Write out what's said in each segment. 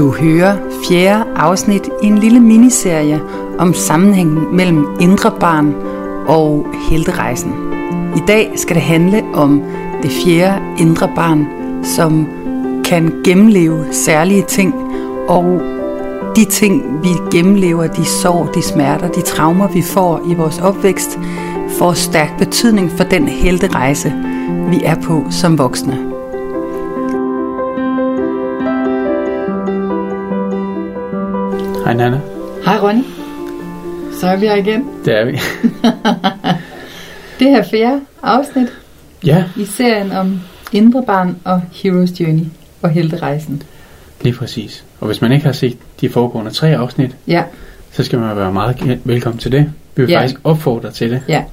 Du hører fjerde afsnit i en lille miniserie om sammenhængen mellem indre barn og helterejsen. I dag skal det handle om det fjerde indre barn, som kan gennemleve særlige ting, og de ting, vi gennemlever, de sår, de smerter, de traumer, vi får i vores opvækst, får stærk betydning for den helterejse, vi er på som voksne. Hej Nana. Hej Ronny. Så er vi her igen. Det er vi. Det her fjerde afsnit ja, i serien om indre barn og Hero's Journey og helterejsen. lige præcis. Og hvis man ikke har set de foregående tre afsnit, Ja, så skal man være meget ge- velkommen til det. Vi vil Ja. faktisk opfordre til det. ja.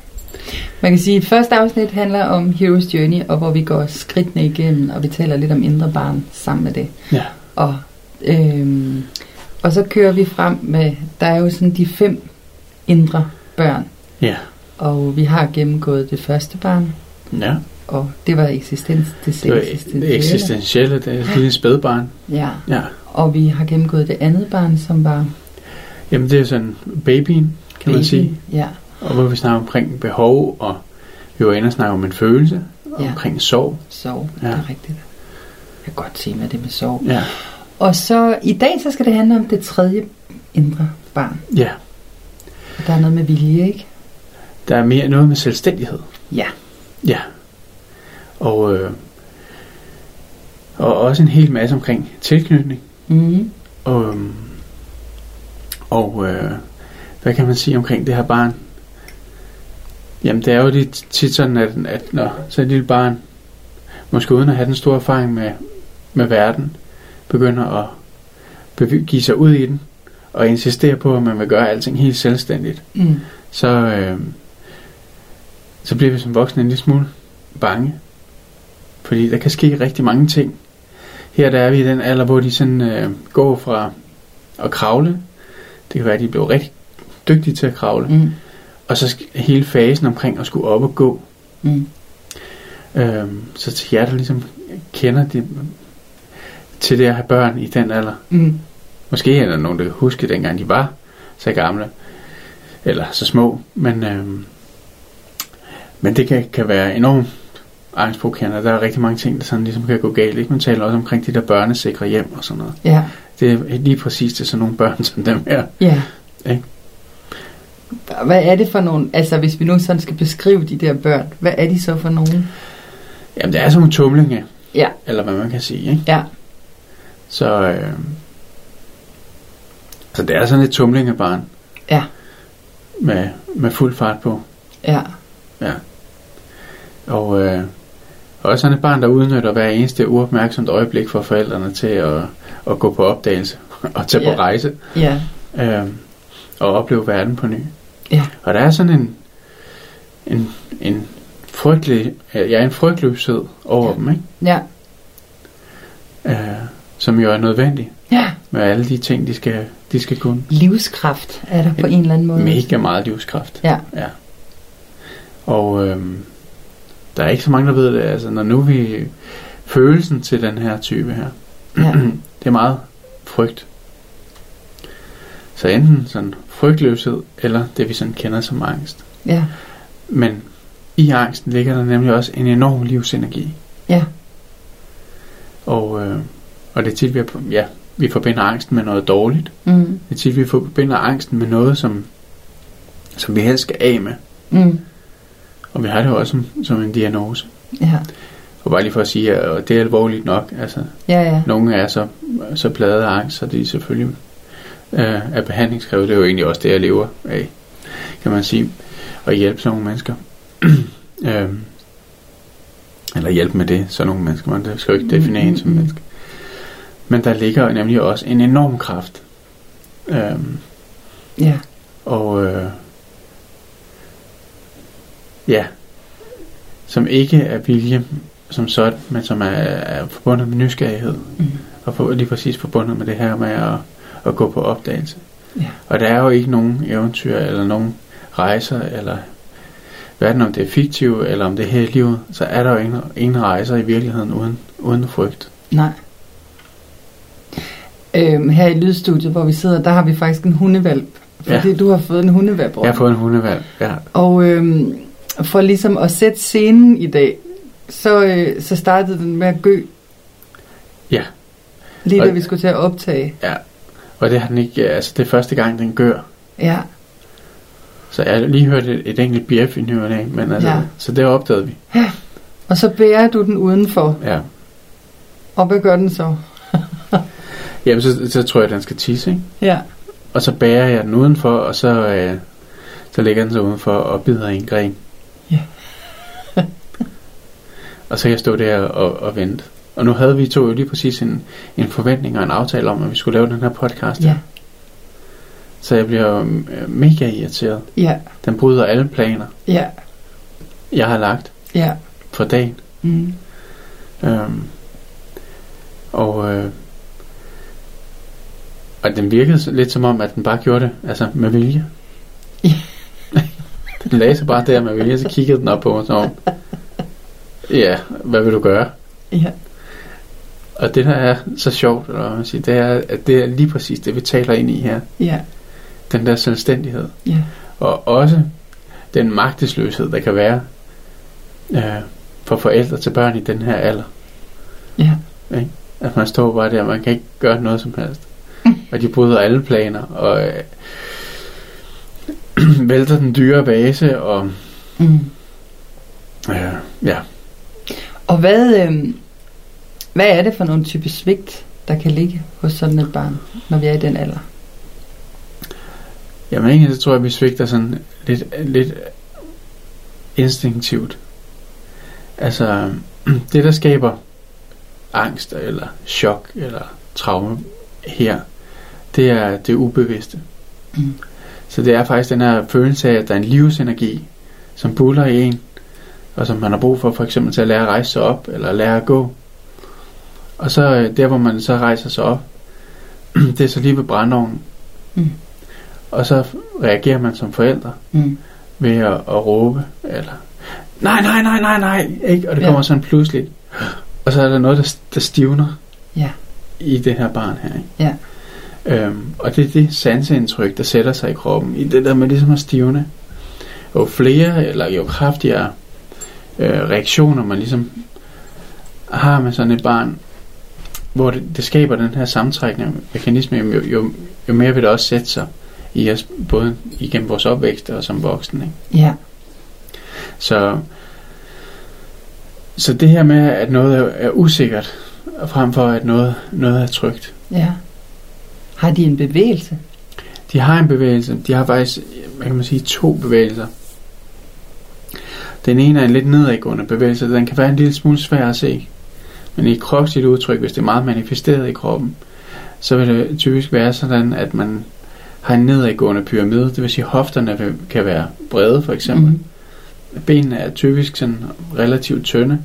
Man kan sige, at første afsnit handler om Hero's Journey, og hvor vi går skridtene igennem, og vi taler lidt om indre barn sammen med det. Ja. Og, øhm, og så kører vi frem med, der er jo sådan de fem indre børn, Ja. og vi har gennemgået det første barn, Ja. og det var eksistens, det, Det var eksistentielle. det eksistentielle, det er et lille spædbarn. Ja, Ja. og vi har gennemgået det andet barn, som var Jamen det er sådan babyen, kan man baby. sige. Ja, Og hvor vi snakker omkring behov, og vi var inde og snakke om en følelse, Ja. omkring sorg. sov, Ja. det er rigtigt. Jeg kan godt se med det med sov. Ja. Og så i dag, så skal det handle om det tredje indre barn. Ja. Og der er noget med vilje, ikke? Der er mere noget med selvstændighed. Ja. Ja. Og, øh, og også en hel masse omkring tilknytning. Mm-hmm. Og, øhm, og øh, hvad kan man sige omkring det her barn? Jamen det er jo lidt tit sådan, at, at når så et lille barn, måske uden at have den store erfaring med, med verden, begynder at bev- give sig ud i den, og insistere på, at man vil gøre alting helt selvstændigt, Mm. så, øh, så bliver vi som voksne en lille smule bange. Fordi der kan ske rigtig mange ting. Her der er vi i den alder, hvor de sådan øh, går fra at kravle. Det kan være, at de bliver rigtig dygtige til at kravle. Mm. Og så hele fasen omkring at skulle op og gå. Mm. Øhm, så til jer, der ligesom kender det, til det at have børn i den alder. Mm. Måske er der nogen, der kan huske, dengang de var så gamle. Eller så små. Men, øhm, men det kan, kan være enormt angstprovokerende. Der er rigtig mange ting, der sådan ligesom kan gå galt. Ikke? Man taler også omkring de der børnesikre hjem og sådan noget. Ja. Det er lige præcis til sådan nogle børn som dem her. Ja. Ikke? Hvad er det for nogle, altså hvis vi nu sådan skal beskrive de der børn, hvad er de så for nogen? Jamen, det er sådan nogle tumlinge. Ja. Eller hvad man kan sige. Ikke? Ja. Så, øh, så det er sådan et tumlingebarn. Ja. Med, med fuld fart på. Ja. Og øh, også sådan et barn, der udnytter hver eneste uopmærksomt øjeblik for forældrene til at, at gå på opdagelse og tage Ja. på rejse Ja. øh, og opleve verden på ny. Ja. Og der er sådan en, en, en frygtelig, ja, en frygtløshed over Ja. ja. dem, ikke? Ja. Øh, som jo er nødvendig Ja. med alle de ting, de skal, de skal kunne. Livskraft er der på en eller anden måde. Mega meget livskraft. Ja. ja. Og øhm, der er ikke så mange, der ved det. Altså, når nu vi følelsen til den her type her, Ja. det er meget frygt. Så enten sådan frygtløshed, eller det vi sådan kender som angst. Ja. Men i angsten ligger der nemlig også en enorm livsenergi. Ja. Og, øh, og det er tit, vi, er, på- ja, vi forbinder angsten med noget dårligt. Mm. Det er tit, vi forbinder angsten med noget, som, som vi helst skal af med. Mm. Og vi har det også som, som en diagnose. Ja. Og bare lige for at sige, at det er alvorligt nok. Altså, Ja, ja. nogle er så, så plade af angst, så de selvfølgelig øh, er behandlingskrævet. Det er jo egentlig også det, jeg lever af, kan man sige. Og hjælpe sådan nogle mennesker. øhm, Eller hjælpe med det, så nogle mennesker. Man det skal jo ikke definere Mm, en som mm, mm. menneske. Men der ligger nemlig også en enorm kraft. Øhm, Ja. og øh, ja, som ikke er vilje som sådan, men som er, er forbundet med nysgerrighed. Mm. Og for, lige præcis forbundet med det her med at, at gå på opdagelse. Ja. Og der er jo ikke nogen eventyr eller nogen rejser, eller hverken om det er fiktivt, eller om det er her i livet, så er der jo ingen, ingen rejser i virkeligheden uden, uden frygt. Nej. Øhm, her i lydstudiet, hvor vi sidder, der har vi faktisk en hundevalp. Fordi du har fået en hundevalp. Jeg har fået en hundevalg, ja. Og øhm, for ligesom at sætte scenen i dag, så, øh, så startede den med at gø. Ja. Lige da Og- vi skulle til at optage. ja. Og det har den ikke, altså det er første gang, den gør. Ja, Så jeg har lige hørt et, et enkelt bjef i ny og men altså, Ja. ja. så det opdagede vi. og så bærer du den udenfor. Ja. Og hvad gør den så? Jamen, så, så tror jeg, at den skal tisse, ikke? Ja, Og så bærer jeg den udenfor, og så, øh, så ligger den så udenfor og bider en gren. Ja. og så kan jeg stå der og, og vente. Og nu havde vi to jo lige præcis en, en forventning og en aftale om, at vi skulle lave den her podcast. ja, Så jeg bliver øh, mega irriteret. ja, Den bryder alle planer, ja, jeg har lagt ja. for dagen. Mm. Øhm, og, øh, og den virkede lidt som om, at den bare gjorde det altså med vilje. Den lagde sig bare der med vilje, så kiggede den op på mig som om, ja, hvad vil du gøre? Ja, Og det der er så sjovt, eller man siger, det er, at det er lige præcis det, vi taler ind i her. ja, Den der selvstændighed. ja, Og også den magtesløshed, der kan være øh, for forældre til børn i den her alder. ja, At man står bare der, man kan ikke gøre noget som helst. Og de bryder alle planer, og øh, vælter den dyre vase, og mm. øh, ja. Og hvad, øh, hvad er det for nogle type svigt, der kan ligge hos sådan et barn, når vi er i den alder? Jamen egentlig så tror jeg, vi svigter sådan lidt, lidt instinktivt. Altså, det der skaber angst, eller chok, eller traume her, det er det ubevidste. Mm. Så det er faktisk den her følelse af, at der er en livsenergi, som buller i en, og som man har brug for for eksempel til at lære at rejse sig op, eller lære at gå. Og så øh, der, hvor man så rejser sig op, det er så lige ved brændeovnen. Mm. Og så reagerer man som forældre Mm. ved at, at råbe, eller nej, nej, nej, nej, nej, ikke? Og det Ja. kommer sådan pludseligt. Og så er der noget, der, der stivner Ja. i det her barn her, ikke? Ja. Øhm, og det er det sanseindtryk, der sætter sig i kroppen, i det der med ligesom at stivne. Jo flere, eller jo kraftigere øh, reaktioner, man ligesom har med sådan et barn, hvor det, det skaber den her sammentrækning mekanisme, jo, jo, jo mere vil det også sætte sig i os, både igennem vores opvækst og som voksne. Ikke? Ja, Så, så det her med, at noget er, er usikkert, frem for at noget, noget er trygt. ja. Har de en bevægelse? De har en bevægelse. De har faktisk, hvad kan man sige, to bevægelser. Den ene er en lidt nedadgående bevægelse. Den kan være en lille smule svær at se. Men i kropsligt udtryk, hvis det er meget manifesteret i kroppen, så vil det typisk være sådan, at man har en nedadgående pyramide. Det vil sige, at hofterne kan være brede, for eksempel. Mm. Benene er typisk sådan relativt tynde,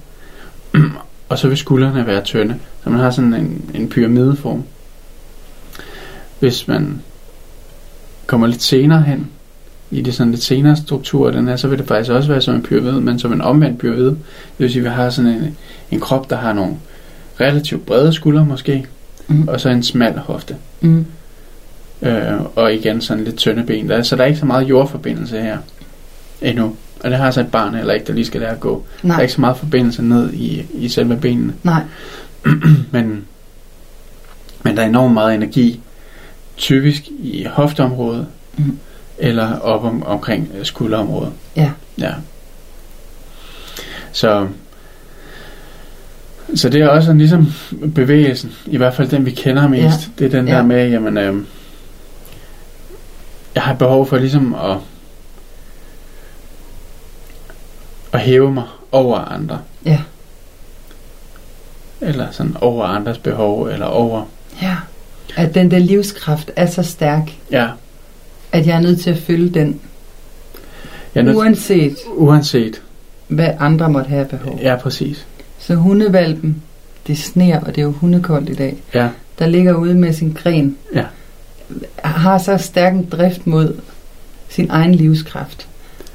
og så vil skuldrene være tynde. Så man har sådan en, en pyramideform. Hvis man kommer lidt senere hen, i det sådan lidt senere struktur den her, så vil det faktisk også være som en pyramide, men som en omvendt pyramide. Det vil sige, at vi har sådan en, en krop, der har nogle relativt brede skuldre måske, Mm. og så en smal hofte. Mm. Øh, og igen sådan lidt tynde ben. Der, er- så der er ikke så meget jordforbindelse her endnu. Og det har så et barn heller ikke, der lige skal lære at gå. Der er Nej, ikke så meget forbindelse ned i, i selve benene. nej. Men, men der er enormt meget energi, typisk i hofteområdet, Mm. eller op om, omkring øh, skulderområdet. Ja. ja. Så, så det er også en, ligesom bevægelsen, i hvert fald den vi kender mest. Ja. Det er den Ja. der med, jamen, øh, jeg har behov for ligesom at, at hæve mig over andre. Ja. eller sådan over andres behov, eller over, Ja. At den der livskraft er så stærk, ja, at jeg er nødt til at følge den, jeg nødt, uanset uanset, hvad andre måtte have behov. ja, præcis, Så hundevalpen, det sner, og det er jo hundekoldt i dag, ja, der ligger ude med sin gren, Ja. har så stærk en drift mod sin egen livskraft,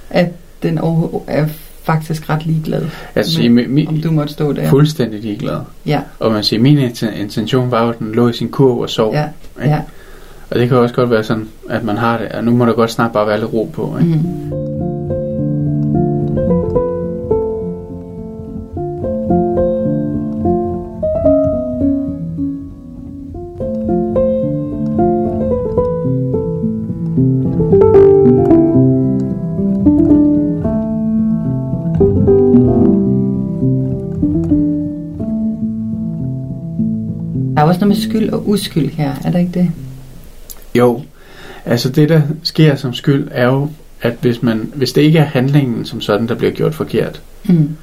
at den er faktisk ret ligeglad, altså, Men, i, mi, om du måtte stå der. fuldstændig ligeglad. Ja, Og man siger, min inten- intention var jo, at den lå i sin kurv og sov. ja, ikke? ja. Og det kan også godt være sådan, at man har det, og nu må der godt snart bare være lidt ro på. Ikke? Mm. Skyld og uskyld her, er der ikke det? Jo, altså det der sker som skyld er jo, at hvis, man, hvis det ikke er handlingen som sådan, der bliver gjort forkert, Mm.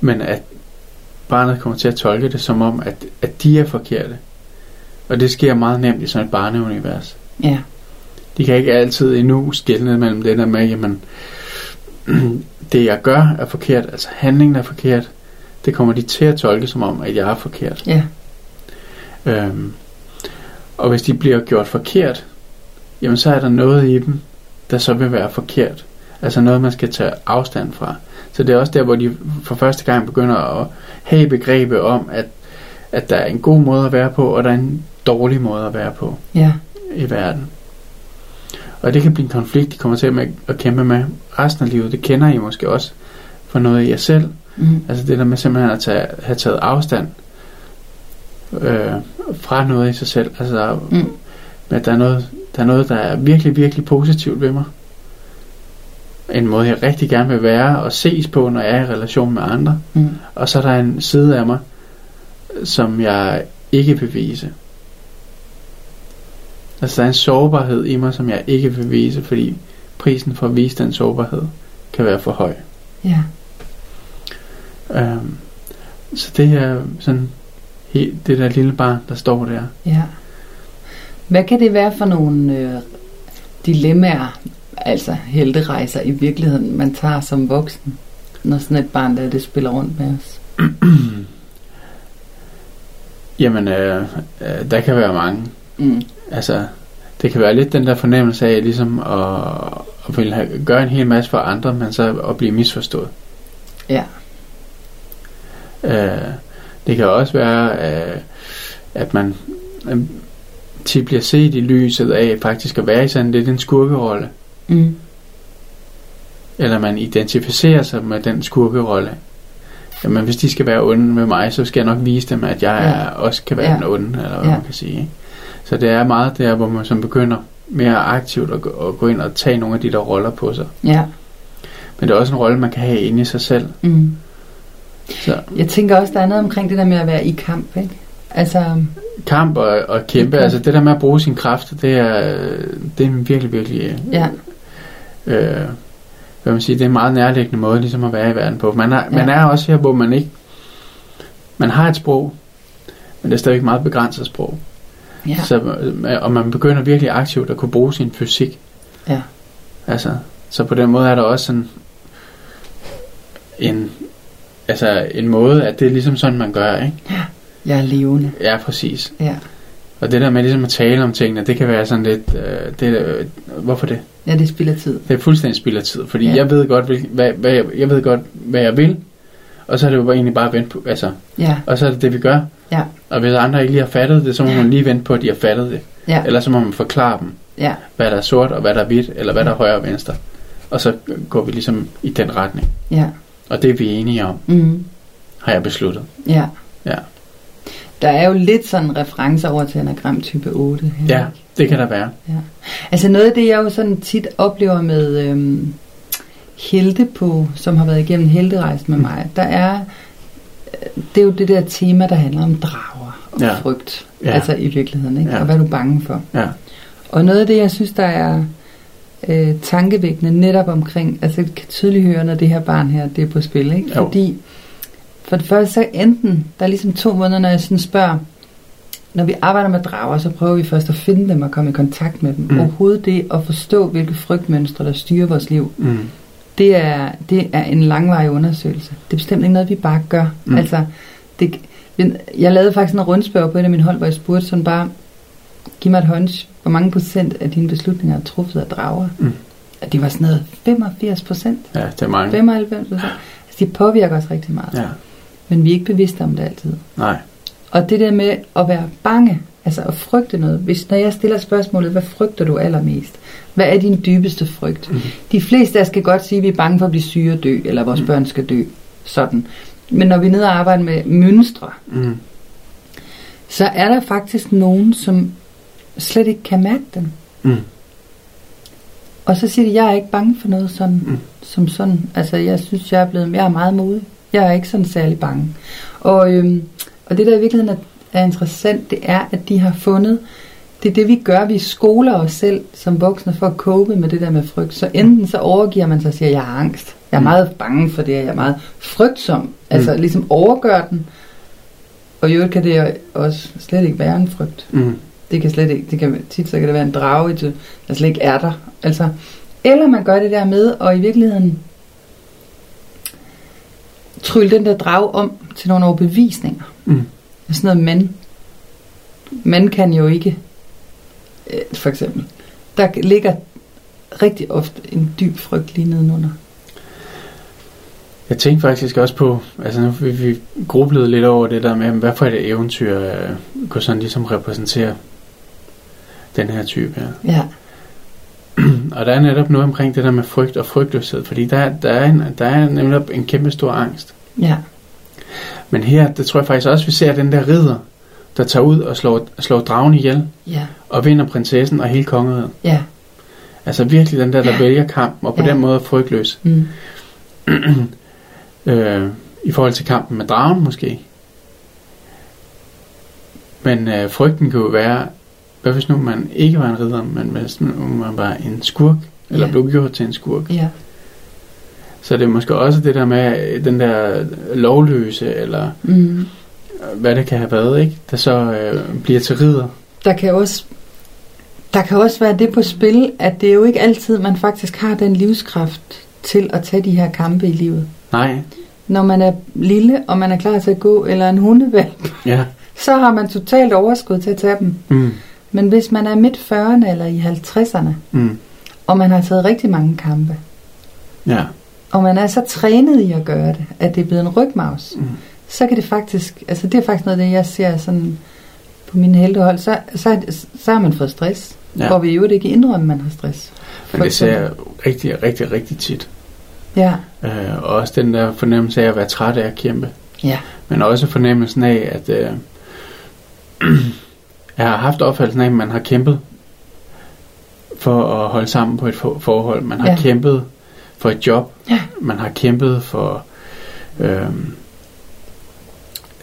men at barnet kommer til at tolke det som om, at, at de er forkerte. Og det sker meget nemt i sådan et barneunivers. Ja, De kan ikke altid endnu skelne mellem det der med, jamen, det jeg gør er forkert, altså handlingen er forkert, det kommer de til at tolke som om, at jeg er forkert. ja, Øhm, og hvis de bliver gjort forkert, jamen så er der noget i dem, der så vil være forkert. Altså noget, man skal tage afstand fra. Så det er også der, hvor de for første gang begynder at have begrebet om, at, at der er en god måde at være på, og der er en dårlig måde at være på ja, i verden. Og det kan blive en konflikt, de kommer til at, at kæmpe med resten af livet. Det kender I måske også for noget af jer selv. mm. Altså det der med simpelthen at tage, have taget afstand øh, fra noget i sig selv. Altså der, er- Mm. at der er, noget, der er noget, der er virkelig, virkelig positivt ved mig. En måde, jeg rigtig gerne vil være og ses på, når jeg er i relation med andre. Mm. Og så er der en side af mig, som jeg ikke vil vise. Altså der er en sårbarhed i mig, som jeg ikke vil vise, fordi prisen for at vise den sårbarhed kan være for høj. ja, Øhm, så det er sådan det der lille barn, der står der. ja. Hvad kan det være for nogle øh, dilemmaer, altså helterejser i virkeligheden, man tager som voksen, når sådan et barn der, det spiller rundt med os? Jamen, øh, øh, der kan være mange. Mm. Altså, det kan være lidt den der fornemmelse af ligesom at, at ville have, gøre en hel masse for andre, men så at blive misforstået. Ja, Øh, det kan også være, øh, at man øh, tit bliver set i lyset af faktisk at være i sådan lidt en skurkerolle. mm. eller man identificerer sig med den skurkerolle. Jamen, hvis de skal være onde med mig, så skal jeg nok vise dem, at jeg Ja. er, også kan være Ja. den onde, eller hvad Ja. man kan sige. Ikke? Så det er meget der, hvor man som begynder mere aktivt at, gå- at gå ind og tage nogle af de der roller på sig. ja. Men det er også en rolle, man kan have inde i sig selv. Mm. Så Jeg tænker også, der er noget omkring det der med at være i kamp, ikke? Altså, kamp og, og kæmpe, Okay. altså det der med at bruge sin kraft, det er, det er virkelig, virkelig ja, øh, hvad man siger, det er en meget nærliggende måde ligesom at være i verden på. Man er, Ja. man er også her, hvor man ikke, man har et sprog, men det er stadigvæk meget begrænset sprog. ja, Så, øh, og man begynder virkelig aktivt at kunne bruge sin fysik. ja, Altså, så på den måde er der også sådan en, altså en måde, at det er ligesom sådan, man gør, ikke? jeg er levende. Ja, præcis. Ja, Og det der med ligesom at tale om tingene, det kan være sådan lidt, øh, det, øh, hvorfor det? ja det spilder tid. Det er fuldstændig spild af tid, fordi Ja. ja. jeg ved godt, hvad, hvad jeg, jeg ved godt, hvad jeg vil, og så er det jo egentlig bare at vente på, altså, Ja, og så er det det, vi gør. Ja. Og hvis andre ikke lige har fattet det, så må Ja. man lige vente på, at de har fattet det. ja, Eller så må man forklare dem, ja, hvad der er sort, og hvad der er hvidt, eller hvad der er højre og venstre. Og så går vi ligesom i den retning. ja. Og det er vi enige om, Mm. har jeg besluttet. Ja. Ja. Der er jo lidt sådan referencer over til anagram type 8. Her, Ja, ikke? det kan der være. Altså noget af det, jeg jo sådan tit oplever med øhm, helte på, som har været igennem helterejsen med mig, der er, øh, det er jo det der tema, der handler om drager og Ja. frygt. Ja. Altså i virkeligheden, ikke? Ja. Og hvad er du bange for? Ja. Og noget af det, jeg synes, der er øh, tankevækkende netop omkring, altså jeg kan tydeligt høre, når det her barn her, det er på spil, ikke? Jo. Fordi For det første så enten, der er ligesom to måneder, når jeg sådan spørger, når vi arbejder med drager, så prøver vi først at finde dem og komme i kontakt med dem. Mm. Overhovedet det at forstå, hvilke frygtmønstre, der styrer vores liv, Mm. det er, det er en langvarig undersøgelse. Det er bestemt ikke noget, vi bare gør. Mm. Altså, det, jeg lavede faktisk en rundspørg på et af mine hold, hvor jeg spurgte sådan bare, giv mig et hunch, hvor mange procent af dine beslutninger er truffet af drager? Mm. Og det var sådan noget 85 procent, Ja, det er mange. 95 procent. Altså, de påvirker os rigtig meget. Ja, Men vi er ikke bevidste om det altid. nej. Og det der med at være bange, altså at frygte noget. Hvis, når jeg stiller spørgsmålet, hvad frygter du allermest? Hvad er din dybeste frygt? Mm. De fleste af os skal godt sige, at vi er bange for at blive syge og dø, eller vores Mm. børn skal dø. Sådan. Men når vi er nede og arbejder med mønstre, Mm. så er der faktisk nogen, som slet ikke kan mærke dem. Mm. Og så siger de, jeg er ikke bange for noget sådan, Mm. mm. som sådan. Altså, jeg synes, jeg er blevet, jeg er meget modig. Jeg er ikke sådan særlig bange. Og, øhm, og det, der i virkeligheden er, er interessant, det er, at de har fundet, det er det, vi gør. Vi skoler os selv som voksne for at cope med det der med frygt. Så enten så overgiver man sig og siger, jeg har angst. Jeg er Mm. meget bange for det, jeg er meget frygtsom. Altså Mm. ligesom overgør den. Og i øvrigt kan det også slet ikke være en frygt. Mm. Det kan slet ikke, det kan, tit så kan det være en drage, der slet ikke er der. Altså, eller man gør det der med, og i virkeligheden trylle den der drage om til nogle overbevisninger. Mm. Sådan noget man. Man kan jo ikke, øh, for eksempel. Der ligger rigtig ofte en dyb frygt lige nedenunder. Jeg tænkte faktisk også på, altså nu vi, vi grublede lidt over det der med, hvad for et eventyr øh, kunne sådan ligesom repræsentere den her type her. Ja, Og der er netop noget omkring det der med frygt og frygtløshed, fordi der, der, er, en, der er netop en kæmpe stor angst. ja, Men her, det tror jeg faktisk også, vi ser den der ridder, der tager ud og slår, slår dragen ihjel, ja, og vinder prinsessen og hele kongeriget. ja. Altså virkelig den der, der Ja. vælger kampen, og på Ja. den måde er frygtløs. Mm. øh, I forhold til kampen med dragen måske. Men øh, frygten kan jo være, hvad hvis nu man ikke var en ridder, men hvis nu man var en skurk, eller Ja. blev gjort til en skurk. Ja, Så det er måske også det der med øh, den der lovløse, eller mm. hvad det kan have været, ikke? Der så øh, bliver til ridder. der kan også der kan også være det på spil, at det er jo ikke altid, man faktisk har den livskraft til at tage de her kampe i livet. Nej, Når man er lille, og man er klar til at gå, eller en hundevalg, ja. så har man totalt overskud til at tage dem. Mm, Men hvis man er midt 40'erne eller i 50'erne, mm, og man har taget rigtig mange kampe, ja. og man er så trænet i at gøre det, at det er blevet en rygmavs, Mm, så kan det faktisk, altså det er faktisk noget af det, jeg ser sådan på mine heltehold, så, så, så har man fået stress, ja. ja. hvor vi jo ikke indrømme, at man har stress. Men det ser jeg rigtig, rigtig, rigtig tit. Ja, Øh, og også den der fornemmelse af at være træt af at kæmpe. ja, Men også fornemmelsen af, at øh, jeg har haft opfattelsen af, at man har kæmpet for at holde sammen på et for- forhold. Man har Ja. kæmpet for et job. Ja. Man har kæmpet for øh,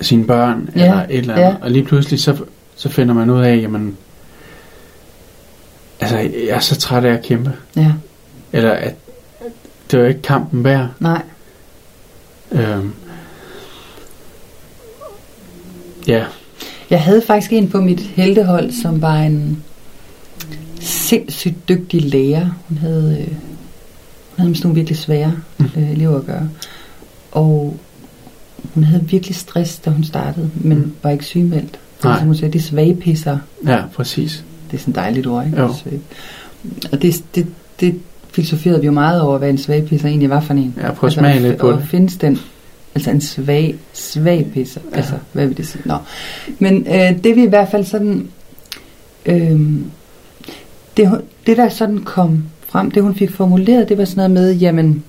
sine børn Ja, eller et eller andet. ja. Og lige pludselig så, så finder man ud af, jamen, altså jeg er så træt af at kæmpe. ja, Eller at det var ikke kampen værd. nej, Øhm, ja, Jeg havde faktisk en på mit heltehold, som var en sindssygt dygtig lærer. Hun havde, øh, hun havde med sådan nogle virkelig svære Mm. øh, elever at gøre. Og hun havde virkelig stress, da hun startede, men Mm. var ikke sygemeldt. Nej. Som hun siger, det er svagpisser. ja, præcis. Det er sådan et dejligt ord, ikke? Jo. Og det, det, det filosoferede vi jo meget over, hvad en svagpisser egentlig var for en. Ja, prøv at smage lidt på og det. findes den, altså en svag, svag pisser, Ja. altså, hvad vil det sige? Nå. Men øh, det vi i hvert fald sådan, øh, det, det der sådan kom frem, det hun fik formuleret, det var sådan noget med, jamen,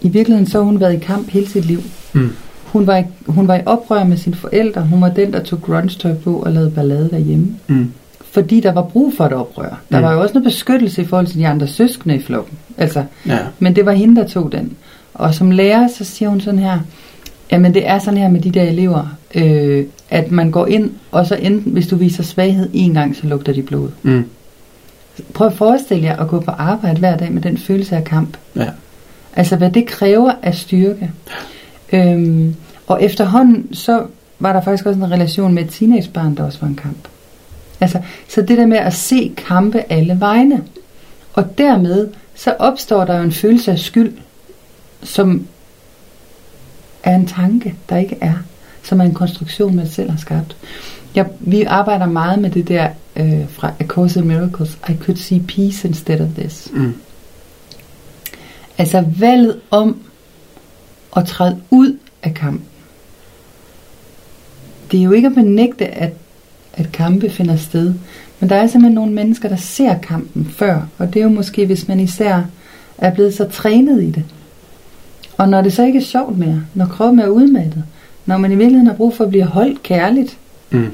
i virkeligheden så har hun været i kamp hele sit liv. Mm. Hun var, i, hun var i oprør med sine forældre, hun var den, der tog grunge-tøj på og lavede ballade derhjemme. Mm. Fordi der var brug for et oprør. Der Mm. var jo også noget beskyttelse i forhold til de andre søskende i flokken. Altså, Ja, men det var hende, der tog den. Og som lærer, så siger hun sådan her, jamen det er sådan her med de der elever, øh, at man går ind, og så enten, hvis du viser svaghed en gang, så lugter de blod. mm. Prøv at forestille jer at gå på arbejde hver dag med den følelse af kamp. Ja. Altså hvad det kræver af styrke. Øhm, Og efterhånden, så var der faktisk også en relation med et teenagebarn, der også var en kamp. Altså, så det der med at se kampe alle vegne. Og dermed, så opstår der jo en følelse af skyld, som er en tanke, der ikke er. Som er en konstruktion, man selv har skabt. Ja, vi arbejder meget med det der øh, fra A Course in Miracles. I could see peace instead of this. Mm. Altså valget om at træde ud af kampen. Det er jo ikke at benægte, at, at kampe finder sted. Men der er simpelthen nogle mennesker, der ser kampen før. Og det er jo måske, hvis man især er blevet så trænet i det. Og når det så ikke er sjovt mere, når kroppen er udmattet, når man i virkeligheden har brug for at blive holdt kærligt Mm.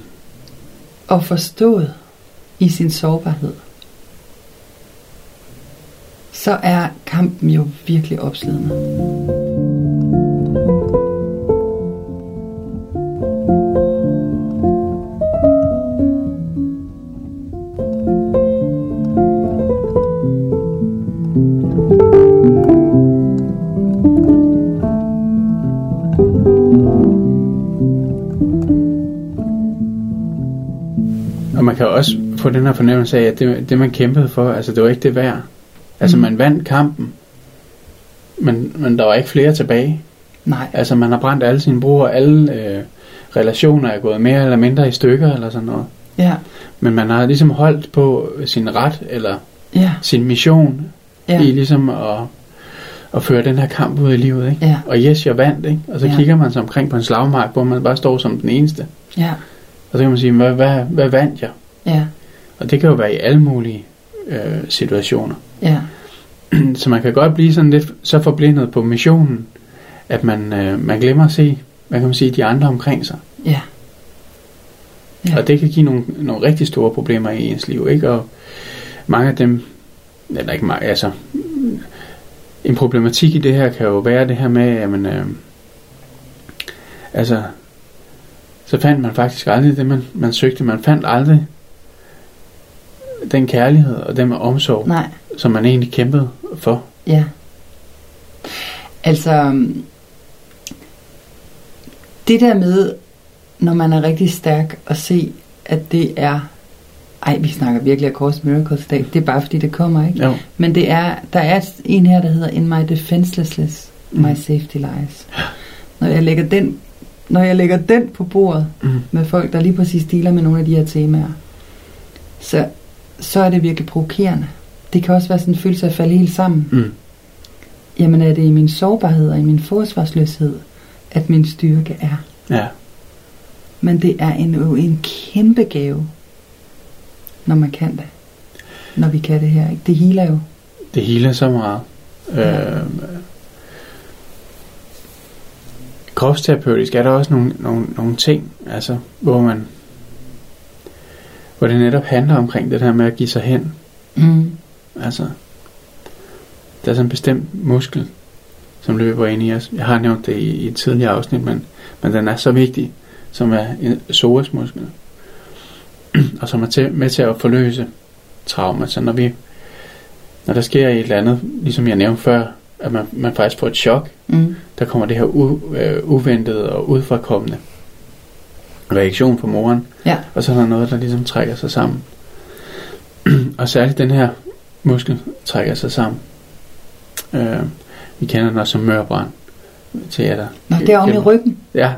og forstået i sin sårbarhed, så er kampen jo virkelig opslidende. Og man kan også få den her fornemmelse af, at det, det man kæmpede for, altså det var ikke det værd. Altså Mm. man vandt kampen, men, men der var ikke flere tilbage. Nej, Altså man har brændt alle sine broer, alle øh, relationer er gået mere eller mindre i stykker eller sådan noget. ja, Men man har ligesom holdt på sin ret eller ja, sin mission ja, i ligesom at, at føre den her kamp ud i livet. Ikke? ja, Og yes, jeg vandt, ikke? Og så Ja. kigger man sig omkring på en slagmark, hvor man bare står som den eneste. ja, Og så kan man sige, hvad, hvad, hvad vandt jeg? ja, Og det kan jo være i alle mulige øh, situationer. ja, Så man kan godt blive sådan lidt så forblindet på missionen, at man, øh, man glemmer at se, hvad kan man sige, de andre omkring sig. ja, Ja. Og det kan give nogle, nogle rigtig store problemer i ens liv, ikke? Og mange af dem, eller ikke mange, altså, en problematik i det her kan jo være det her med, jamen, øh, altså, så fandt man faktisk aldrig det, man, man søgte. Man fandt aldrig den kærlighed og den omsorg, nej, som man egentlig kæmpede for. ja. Altså, øhm, det der med, når man er rigtig stærk, at se, at det er, ej, vi snakker virkelig af Course Miracles i dag, det er bare fordi, det kommer, ikke? Jo. Men det er, der er en her, der hedder In My Defenselessness, My Mm. Safety Lies. Når jeg lægger den, når jeg lægger den på bordet Mm. med folk, der lige præcis dealer med nogle af de her temaer, så, så er det virkelig provokerende. Det kan også være sådan en følelse af at falde helt sammen. Mm. Jamen er det i min sårbarhed og i min forsvarsløshed, at min styrke er. Ja. Men det er en, jo en kæmpe gave, når man kan det. Når vi kan det her. Ikke? Det healer jo. Det hele så meget. Ja. Øh, kropsterapeutisk er der også nogle, nogle, nogle ting, altså, hvor man hvor det netop handler omkring det her med at give sig hen. Mm. Altså, der er sådan en bestemt muskel, som løber ind i os. Jeg har nævnt det i, i et tidligere afsnit, men, men den er så vigtig, som er en psoasmuskel. og som er til, med til at forløse traumer. Så når vi når der sker et eller andet, ligesom jeg nævnte før, at man, man faktisk får et chok, Mm. der kommer det her u, øh, uventede og udfrakommende reaktion på moren, Ja. og så er der noget, der ligesom trækker sig sammen. og særligt den her muskel trækker sig sammen. Øh, vi kender den også som mørbrand teater. Nå, det er om i ryggen. Ja,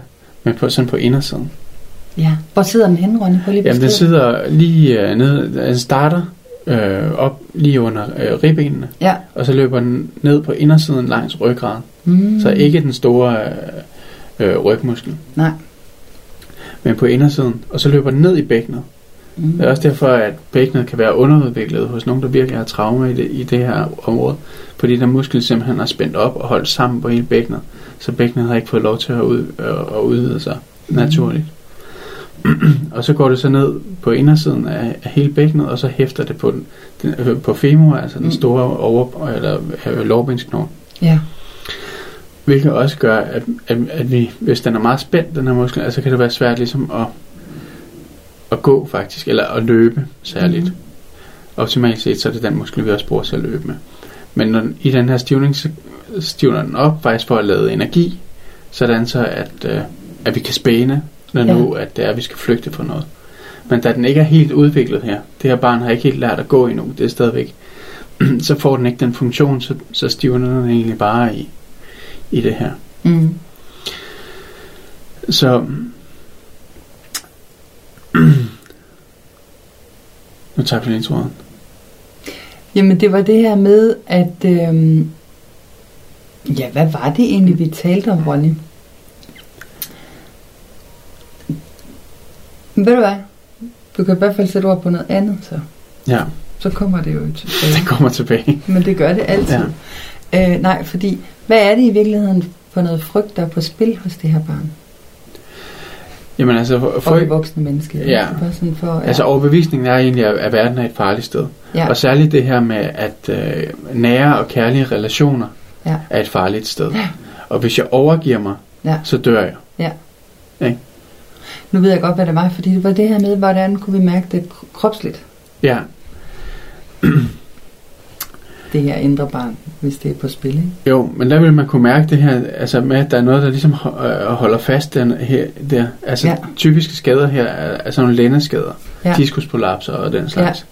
men på, sådan på indersiden. Ja. Hvor sidder den henne, Ronny? Prøv lige Jamen, den sidder lige øh, nede, den starter øh, op lige under øh, ribbenene, Ja. og så løber den ned på indersiden langs ryggraden. Mm. Så ikke den store øh, øh, rygmuskel, Nej. men på indersiden, og så løber den ned i bækkenet. Mm. Det er også derfor, at bækkenet kan være underudviklet hos nogen, der virkelig har traumer i det, i det her område. Fordi der muskel simpelthen er spændt op og holdt sammen på hele bækkenet. Så bækkenet har ikke fået lov til at, ud, øh, at udvide sig Mm. naturligt. og så går det så ned på indersiden af, af hele bækkenet, og så hæfter det på, den, den, øh, på femur, altså den Mm. store over, eller øh, lårbensknogle. Ja. Hvilket også gør, at, at, at vi, hvis den er meget spændt, den her muskel, altså kan det være svært ligesom at, at gå faktisk, eller at løbe særligt. Mm. Optimalt set, så er det den muskel, vi også bruger til at løbe med. Men når, den- i den her stivning, så stivner den op faktisk for at lade energi, sådan så at, øh, at vi kan spæne, når Ja. nu at det er, at vi skal flygte fra noget. Men da den ikke er helt udviklet her, det her barn har ikke helt lært at gå endnu, det er stadigvæk, så får den ikke den funktion, så, så stivner den egentlig bare i, i det her. Mm. Så nu tager vi lige tråden. Jamen, det var det her med, at... Øhm, ja, hvad var det egentlig, vi talte om, Ronny? Ved du hvad? Du kan i hvert fald sætte ord på noget andet, så. Ja, Så kommer det jo tilbage. det kommer tilbage. Men det gør det altid. Ja. Øh, nej, fordi hvad er det i virkeligheden for noget frygt, der er på spil hos det her barn? Jamen altså, for, Og for, det voksne menneske. ikke? Ja. Det bare sådan for, ja. altså overbevisningen er egentlig, at, at verden er et farligt sted. ja. Og særligt det her med, at øh, nære og kærlige relationer Ja. er et farligt sted. Ja. Og hvis jeg overgiver mig, Ja. så dør jeg. Nu ved jeg godt, hvad det var, fordi det var det her med, hvordan kunne vi mærke det kropsligt, Ja, det her indre barn, hvis det er på spil. Ikke? jo, men der vil man kunne mærke det her, altså med, at der er noget, der ligesom øh, holder fast den her, der. Altså Ja. typiske skader her er, er sådan nogle lændeskader, Ja. diskusprolapser og den slags.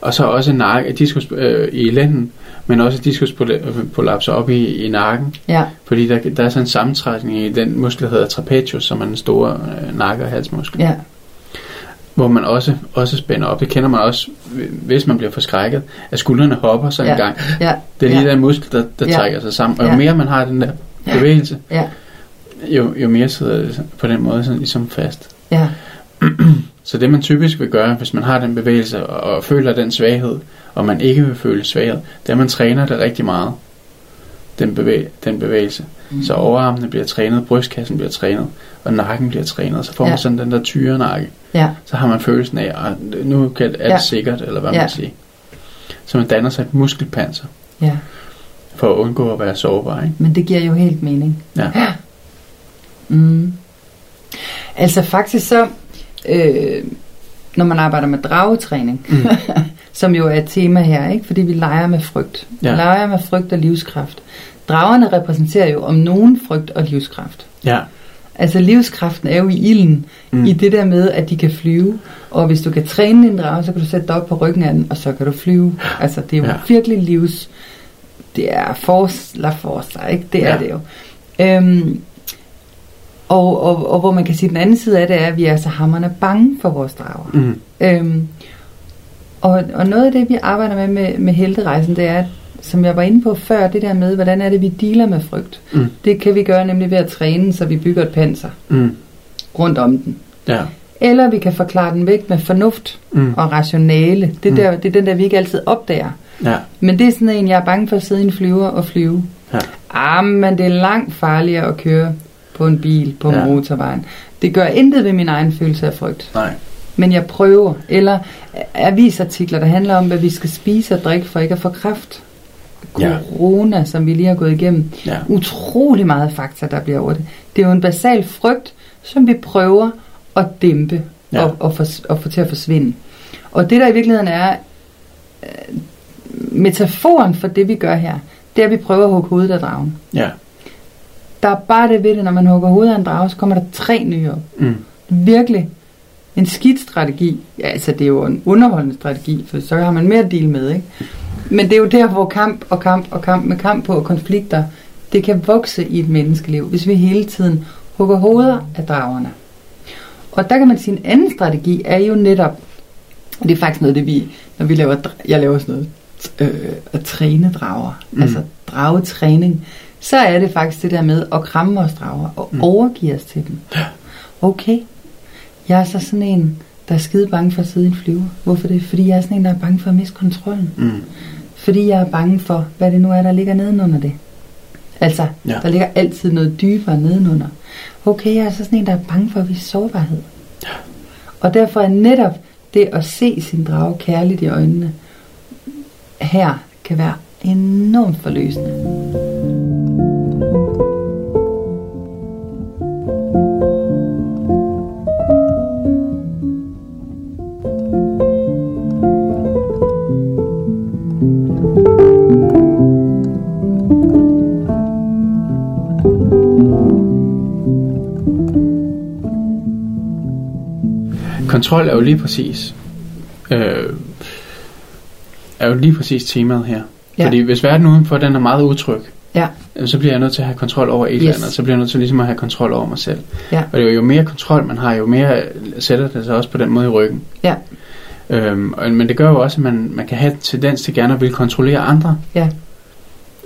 Og så også nakke, diskus øh, i lænden, men også diskusprolapser op i, i nakken. Ja, Fordi der, der er sådan en sammentrækning i den muskel, der hedder trapezius, som er den store øh, nakke- og halsmuskel. ja, Hvor man også, også spænder op. Det kender man også, hvis man bliver forskrækket, at skuldrene hopper sådan Ja. en gang. ja, Det er lige ja, den muskel, der, der Ja. trækker sig sammen. Og jo Ja. mere man har den der Ja. bevægelse, ja, jo, jo mere sidder det på den måde sådan ligesom fast. ja, Så det man typisk vil gøre, hvis man har den bevægelse og, og føler den svaghed, og man ikke vil føle svaghed, det er, at man træner det rigtig meget. Den, bevæg, den bevægelse. Mm. Så overarmene bliver trænet, brystkassen bliver trænet, og nakken bliver trænet. Så får man Ja. sådan den der tyre nakke. ja, Så har man følelsen af, at nu kan, er det Ja. sikkert, eller hvad Ja. man siger. Så man danner sig et muskelpanser, ja. for at undgå at være sårbar. Ikke? Men det giver jo helt mening. Ja. Mm. Altså faktisk så, øh, når man arbejder med dragetræning, Mm. som jo er et tema her, ikke? fordi vi leger med frygt. Ja. Ja. Leger med frygt og livskraft. Dragerne repræsenterer jo om nogen frygt og livskraft. Ja. Altså livskraften er jo i ilden, Mm. i det der med, at de kan flyve. Og hvis du kan træne en drage, så kan du sætte dig op på ryggen af den, og så kan du flyve. Altså det er jo Ja. virkelig livs... Det er force la force, ikke? Det er ja. det jo. Øhm, og, og, og hvor man kan sige, at den anden side af det er, at vi er så hammerne bange for vores drager. Mm. Øhm, og, og noget af det, vi arbejder med med, med helterejsen, det er, som jeg var inde på før, det der med, hvordan er det, vi dealer med frygt. Mm. Det kan vi gøre nemlig ved at træne, så vi bygger et panser Mm. rundt om den. Ja. Eller vi kan forklare den væk med fornuft Mm. og rationale. Det, Mm. der, det er den der, vi ikke altid opdager. Ja. Men det er sådan en, jeg er bange for at sidde i en flyver og flyve. Ja. Ah, men det er langt farligere at køre på en bil på Ja. ja. motorvejen. Det gør intet ved min egen følelse af frygt. Nej. Men jeg prøver. Eller avisartikler, der handler om, hvad vi skal spise og drikke for ikke at få kræft. Ja. Corona, som vi lige har gået igennem. Ja. Utrolig meget fakta, der bliver over det. Det er jo en basal frygt, som vi prøver at dæmpe Ja. ja. og, og, for, og få til at forsvinde. Og det der i virkeligheden er øh, metaforen for det, vi gør her, det er, at vi prøver at hugge hovedet af dragen. Ja. Der er bare det ved det, når man hugger hovedet af en drage, så kommer der tre nye op. Mm. Virkelig en skidt strategi. Ja, altså det er jo en underholdende strategi, for så har man mere at deal med, ikke? Men det er jo der, hvor kamp og kamp og kamp med kamp på og konflikter, det kan vokse i et menneskeliv, hvis vi hele tiden hugger hoveder af dragerne. Og der kan man sige, en anden strategi er jo netop, og det er faktisk noget, det vi, når vi laver, jeg laver sådan noget, øh, at træne drager, mm. altså dragetræning, så er det faktisk det der med at kramme vores drager og Mm. overgive os til dem. Okay, jeg er så sådan en, der er skide bange for at sidde i en flyver. Hvorfor det? Fordi jeg er sådan en, der er bange for at miste kontrollen. Mm. Fordi jeg er bange for, hvad det nu er, der ligger nedenunder det. Altså, Ja. ja. der ligger altid noget dybere nedenunder. Okay, jeg er så sådan en, der er bange for at vise sårbarhed. Og derfor er netop det at se sin drage kærligt i øjnene, her kan være enormt forløsende. Kontrol er jo lige præcis øh, er jo lige præcis temaet her. Ja. Fordi hvis verden udenfor den er meget utryg, Ja. så bliver jeg nødt til at have kontrol over et Yes. eller andet, så bliver jeg nødt til ligesom at have kontrol over mig selv. Ja. Og det er jo, mere kontrol man har, jo mere sætter det sig også på den måde i ryggen. Ja. Øhm, og, men det gør jo også, at man, man kan have en tendens til gerne at ville kontrollere andre. Ja.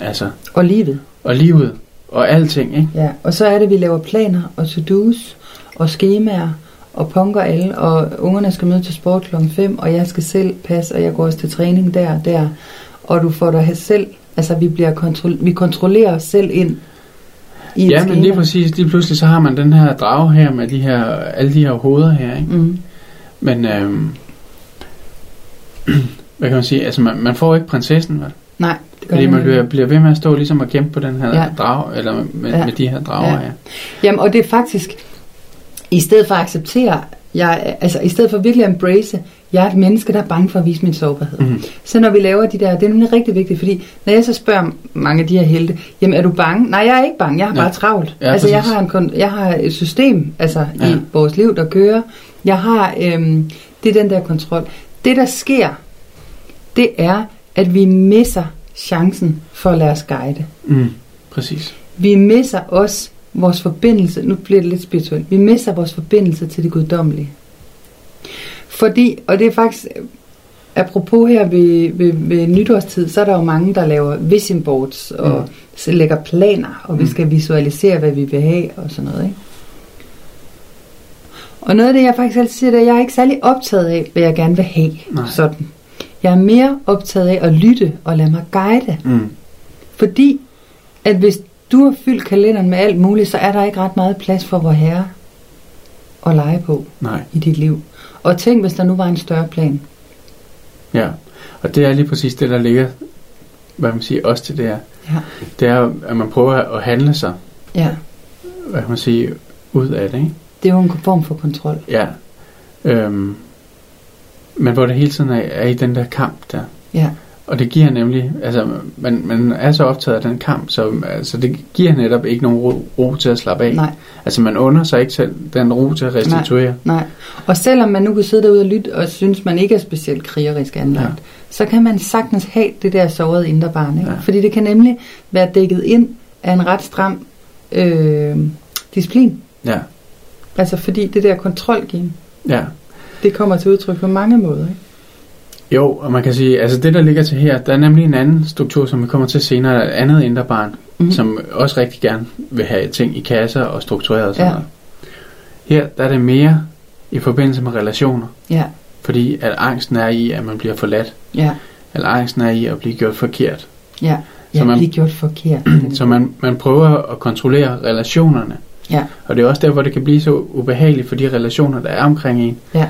Altså, Og livet. og livet, og alting, ikke? Ja. Og så er det, at vi laver planer og to-dos og skemaer og punker alle, og ungerne skal møde til sport klokken 5, og jeg skal selv passe, og jeg går også til træning der og der. Og du får dig selv, altså vi, bliver kontrol, vi kontrollerer os selv ind i Ja, men skema. lige præcis, lige pludselig så har man den her drage her med de her, alle de her hoveder her, ikke? Mm. Men, øhm, hvad kan man sige, altså man, man får ikke prinsessen, vel? Nej, Fordi man bliver, bliver ved med at stå ligesom og kæmpe på den her Ja. drage, eller med, ja. med de her drager Ja. her. Jamen, og det er faktisk, i stedet for at acceptere, jeg, altså i stedet for virkelig at embrace, jeg er et menneske, der er bange for at vise min sårbarhed. Mm. Så når vi laver de der, det er nemlig rigtig vigtigt, fordi når jeg så spørger mange af de her helte, jamen er du bange? Nej, jeg er ikke bange, jeg har Ja. bare travlt. Ja, altså jeg har, en, jeg har et system altså, ja. i vores liv, der kører. Jeg har, øhm, det er den der kontrol. Det der sker, det er, at vi misser chancen for at lade os guide. Mm. Præcis. Vi misser også vores forbindelse, nu bliver det lidt spirituelt, vi misser vores forbindelse til det guddommelige. Fordi, og det er faktisk, apropos her ved, ved, ved nytårstid, så er der jo mange, der laver vision boards og Mm. mm. lægger planer, og vi Mm. skal visualisere, hvad vi vil have og sådan noget. Ikke? Og noget af det, jeg faktisk altid siger, det er, at jeg er ikke særlig optaget af, hvad jeg gerne vil have. Nej. Sådan. Jeg er mere optaget af at lytte og lade mig guide. Mm. Fordi at hvis du har fyldt kalenderen med alt muligt, så er der ikke ret meget plads for vor herre at lege på Nej, i dit liv. Og tænk, hvis der nu var en større plan. ja. Og det er lige præcis det, der ligger, hvad man siger, også til det her. Ja. Det er, at man prøver at handle sig, Ja, hvad kan man sige, ud af det, ikke? det er jo en form for kontrol. Ja. Øhm, men hvor det hele tiden er, er i den der kamp der. Ja, Og det giver nemlig, altså man, man er så optaget af den kamp, så altså, det giver netop ikke nogen ro, ro til at slappe af. nej, Altså man under sig ikke selv den ro til at restituere. nej. Og selvom man nu kan sidde derude og lytte og synes, man ikke er specielt krigerisk anlagt, Ja. så kan man sagtens have det der sårede indre barn. Ikke? Ja. Fordi det kan nemlig være dækket ind af en ret stram øh, disciplin. Ja, Altså fordi det der kontrolgame, ja. det kommer til udtryk på mange måder. Ikke? Jo, og man kan sige, altså det der ligger til her, der er nemlig en anden struktur, som vi kommer til senere, et andet indre barn, mm. som også rigtig gerne vil have ting i kasser og struktureret og sådan Ja. noget. Her der er det mere i forbindelse med relationer, Ja, fordi at angsten er i, at man bliver forladt, ja, eller angsten er i at blive gjort forkert. ja. Så Ja, man- blive gjort forkert. Så man, man prøver at kontrollere relationerne, Ja, og det er også der, hvor det kan blive så ubehageligt for de relationer, der er omkring en. ja,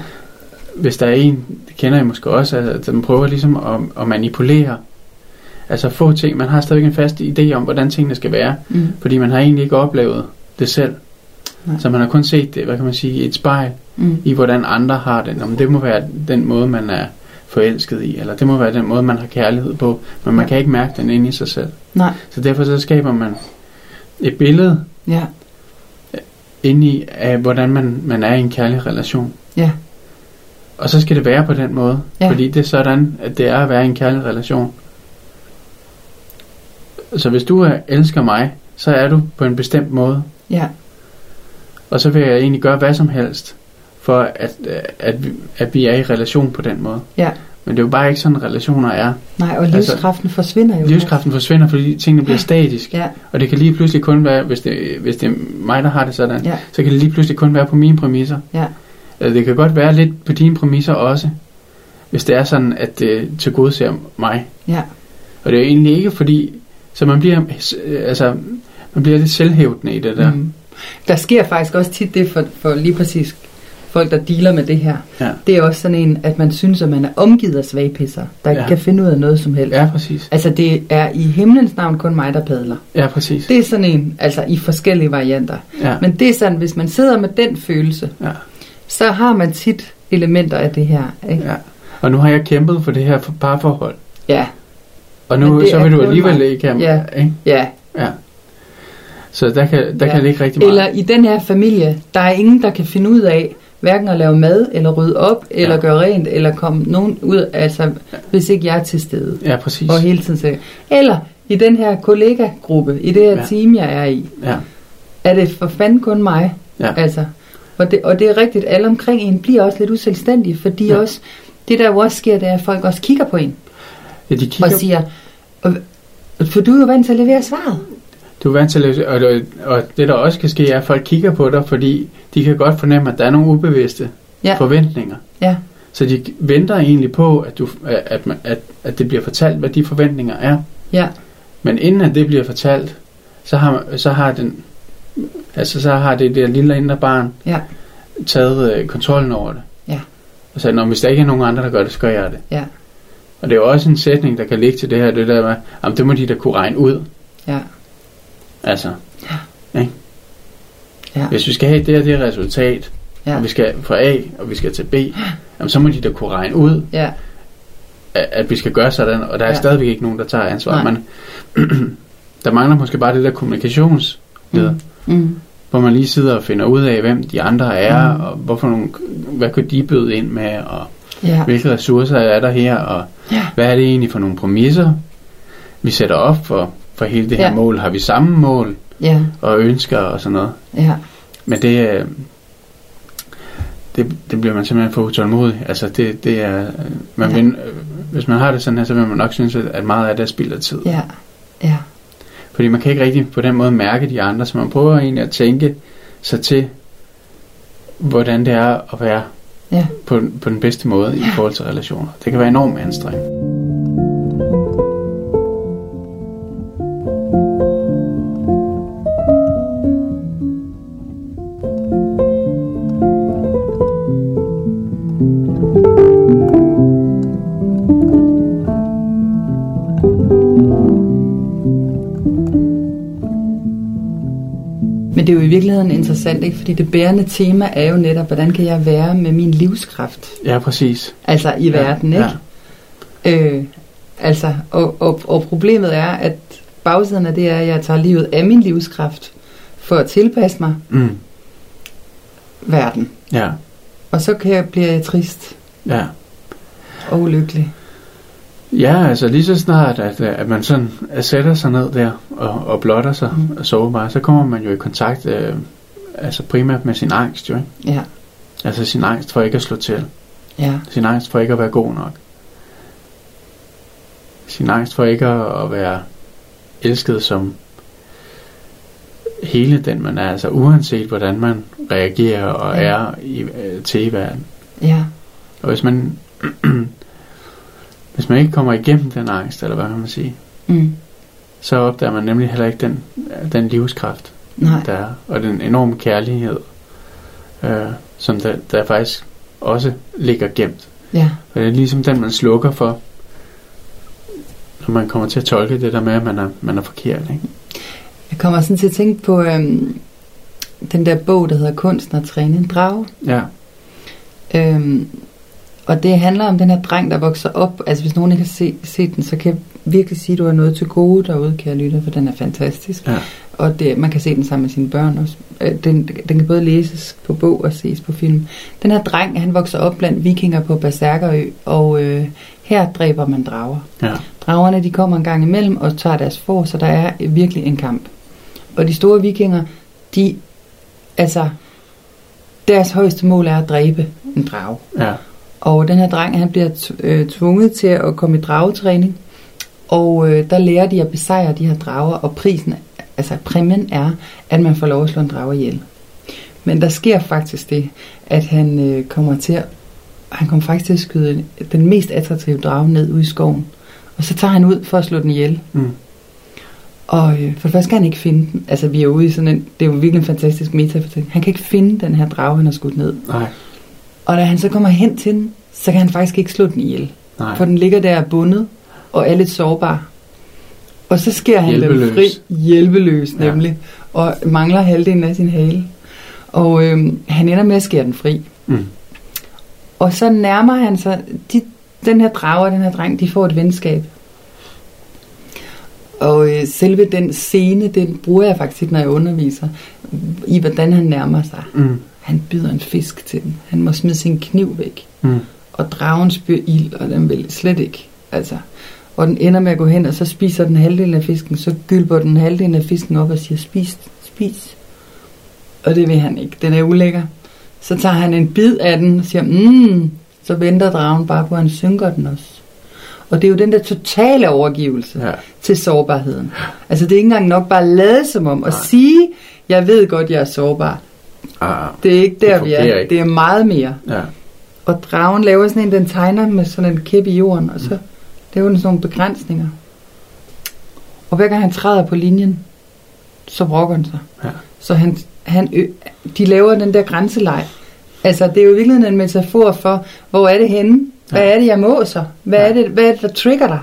hvis der er en, det kender jeg måske også, at den prøver ligesom at, at manipulere. Altså få ting, man har stadigvæk en fast idé om, hvordan tingene skal være, mm, fordi man har egentlig ikke oplevet det selv. Nej. Så man har kun set det, hvad kan man sige, i et spejl, mm, i hvordan andre har det. Men det må være den måde, man er forelsket i, eller det må være den måde, man har kærlighed på, men man Ja. kan ikke mærke den inde i sig selv. nej, Så derfor så skaber man et billede ja, inde i, af hvordan man, man er i en kærlig relation. ja, Og så skal det være på den måde. Ja. Ja. Fordi det er sådan, at det er at være i en kærlig relation. Så hvis du er, elsker mig, så er du på en bestemt måde. ja, Og så vil jeg egentlig gøre hvad som helst, for at, at, vi, at vi er i relation på den måde. ja. Men det er jo bare ikke sådan, relationer er. Nej, og Altså, livskraften forsvinder jo. Livskraften forsvinder, fordi tingene bliver statisk. Ja, Og det kan lige pludselig kun være, hvis det, hvis det er mig, der har det sådan, ja, så kan det lige pludselig kun være på mine præmisser. ja, det kan godt være lidt på dine præmisser også, hvis det er sådan, at det tilgodeser mig. ja, Og det er jo egentlig ikke fordi, så man bliver, altså, man bliver lidt selvhævdende i det der. Mm. Der sker faktisk også tit det for, for lige præcis folk, der dealer med det her. Ja. Det er også sådan en, at man synes, at man er omgivet af svagpisser, der ikke Ja. kan finde ud af noget som helst. Ja, præcis. Altså det er i himlens navn kun mig, der padler. Ja, præcis. Det er sådan en, altså i forskellige varianter. Ja, Men det er sådan, hvis man sidder med den følelse, ja, så har man tit elementer af det her. Ikke? ja. Og nu har jeg kæmpet for det her for- parforhold. Ja, Og nu så vil du alligevel ikke have Ja. ikke? ja. Ja. Så der kan, der Ja. kan ligge rigtig meget. Eller i den her familie, der er ingen, der kan finde ud af, hverken at lave mad, eller rydde op, eller Ja. gøre rent, eller komme nogen ud, altså hvis ikke jeg er til stede. Ja, præcis. Og hele tiden sige, eller i den her kollegagruppe, i det her Ja. team, jeg er i, Ja, er det for fanden kun mig. ja, Altså, og, det, og det er rigtigt, alle omkring en bliver også lidt uselvstændige, fordi Ja. også, det der jo også sker, det er, at folk også kigger på en ja de og kigger, siger, og, for du er jo vant til at levere svaret. du er vant til at, og, og, og det der også kan ske, er, at folk kigger på dig, fordi de kan godt fornemme, at der er nogle ubevidste Ja. forventninger. Ja, Så de venter egentlig på, at, du, at, man, at, at det bliver fortalt, hvad de forventninger er. ja, Men inden at det bliver fortalt, så har, så har den, altså så har det der lille indre barn ja, taget øh, kontrollen over det. Ja. Og sagde, "Nå, hvis der ikke er nogen andre, der gør det, så gør jeg det. ja, Og det er jo også en sætning, der kan ligge til det her, det der med, jamen det må de da kunne regne ud. ja, Altså, ja, hvis vi skal have det her, det her resultat, ja, og vi skal fra A, og vi skal til B, jamen så må de da kunne regne ud, ja, at, at vi skal gøre sådan, og der er Ja. ja. stadigvæk ikke nogen, der tager ansvar. Nej. Men der mangler måske bare det der kommunikations mm. Mm, hvor man lige sidder og finder ud af, hvem de andre er, Mm. og hvorfor nogle, hvad kunne de byde ind med, og ja, hvilke ressourcer er der her, og Ja. hvad er det egentlig for nogle præmisser, vi sætter op for, for hele det her Ja. mål. Har vi samme mål ja, og ønsker og sådan noget? ja, Men det, øh, det, det bliver man simpelthen for utålmodig. Altså det, det er, øh, man Ja. vil, øh, hvis man har det sådan her, så vil man nok synes, at meget af det er spild af tid. ja, ja, Fordi man kan ikke rigtig på den måde mærke de andre, så man prøver egentlig at tænke sig til, hvordan det er at være ja. på, på den bedste måde i forhold til relationer. Det kan være enormt anstrengende. Interessant, ikke? Fordi det bærende tema er jo netop, hvordan kan jeg være med min livskraft? Ja, præcis. Altså i verden, ikke? Ja. Øh, altså, og, og, og problemet er, at bagsiden af det er, at jeg tager livet af min livskraft for at tilpasse mig Mm. verden. Ja, Og så kan jeg, bliver jeg trist ja. og ulykkelig. Ja, altså lige så snart, at, øh, at man sådan øh, sætter sig ned der og, og blotter sig Mm. og sårbar, så kommer man jo i kontakt øh, altså primært med sin angst, jo ikke? Ja, Altså sin angst for ikke at slå til. ja, Sin angst for ikke at være god nok. Sin angst for ikke at, være elsket som hele den man er. Altså uanset hvordan man reagerer og Ja. er i, øh, til i verden. ja, Og hvis man, hvis man ikke kommer igennem den angst, eller hvad kan man sige, mm, så opdager man nemlig heller ikke den, den livskraft, nej, der er, og den enorme kærlighed, øh, som der, der faktisk også ligger gemt. ja, Og det er ligesom den, man slukker for, når man kommer til at tolke det der med, at man er, man er forkert. Ikke? Jeg kommer sådan til at tænke på øhm, den der bog, der hedder Kunsten at træne en drage. Ja, Øhm, og det handler om den her dreng, der vokser op. Altså hvis nogen ikke har se, set den, så kan jeg virkelig sige, at du har noget til gode derude, kære lytter, for den er fantastisk. ja, Og det, man kan se den sammen med sine børn også. Øh, Den, den kan både læses på bog og ses på film. Den her dreng, han vokser op blandt vikinger på Berserkerø, og øh, her dræber man drager. ja, Dragerne de kommer en gang imellem og tager deres for, så der er virkelig en kamp. Og de store vikinger, de, altså, deres højeste mål er at dræbe en drage. ja, Og den her dreng, han bliver øh, tvunget til at komme i dragetræning. Og øh, der lærer de at besejre de her drager, og prisen, altså præmien er, at man får lov at slå en drage ihjel. Men der sker faktisk det, at han øh, kommer til at, han kommer faktisk til at skyde den mest attraktive drage ned ude i skoven. Og så tager han ud for at slå den ihjel. mm, Og øh, for det første kan han ikke finde den. Altså vi er ude i sådan en, det er jo virkelig en fantastisk metafortælling. Han kan ikke finde den her drage, han har skudt ned. nej, Og da han så kommer hen til den, så kan han faktisk ikke slå den ihjel. nej, For den ligger der bundet og er lidt sårbar. Og så sker han dem Hjælpeløs. fri, hjælpeløs Ja. nemlig, og mangler halvdelen af sin hale. Og øhm, han ender med at skære den fri. mm, Og så nærmer han sig, de, den her drage og den her dreng, de får et venskab. Og øh, selve den scene, den bruger jeg faktisk når jeg underviser, i hvordan han nærmer sig. mm, Han byder en fisk til den. Han må smide sin kniv væk. Mm. Og dragen spyr ild, og den vil slet ikke. Altså, og den ender med at gå hen, og så spiser den halvdelen af fisken. Så gylper den halvdelen af fisken op og siger, spis, spis. Og det vil han ikke. Den er ulækker. Så tager han en bid af den og siger, mmm, så venter dragen bare på, at han synker den også. Og det er jo den der totale overgivelse Ja. til sårbarheden. Altså det er ikke engang nok bare at lade som om, og Nej. sige, jeg ved godt, jeg er sårbar. Ah, Det er ikke der, vi er. ikke. Det er meget mere. ja. Og dragen laver sådan en, den tegner med sådan en kæp i jorden, og så laver den sådan nogle begrænsninger. Og hver gang han træder på linjen, så brokker han sig. Ja. Så han, han, ø, de laver den der grænseleg. Altså, det er jo i virkeligheden en metafor for, hvor er det henne? Hvad Ja. er det, jeg må så? Hvad, Ja. er det, hvad er det, der trigger dig?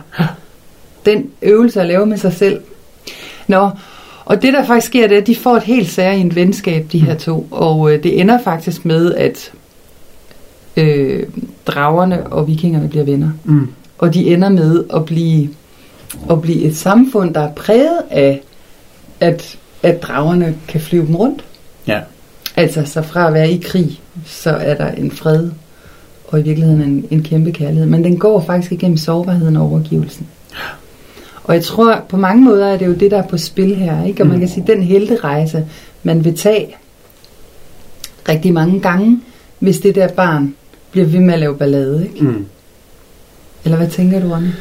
Den øvelse at lave med sig selv. Nå, og det der faktisk sker, det er, at de får et helt særligt venskab, de her to. Og øh, det ender faktisk med, at øh, dragerne og vikingerne bliver venner. Mm. Og de ender med at blive, at blive et samfund, der er præget af, at, at dragerne kan flyve dem rundt. Ja. Altså, så fra at være i krig, så er der en fred, og i virkeligheden en, en kæmpe kærlighed. Men den går faktisk igennem sårbarheden og overgivelsen. Og jeg tror, på mange måder er det jo det, der er på spil her. Ikke? Og man Mm. kan sige, den helterejse, man vil tage rigtig mange gange, hvis det der barn bliver ved med at lave ballade. Ikke? Mm. Eller hvad tænker du om det?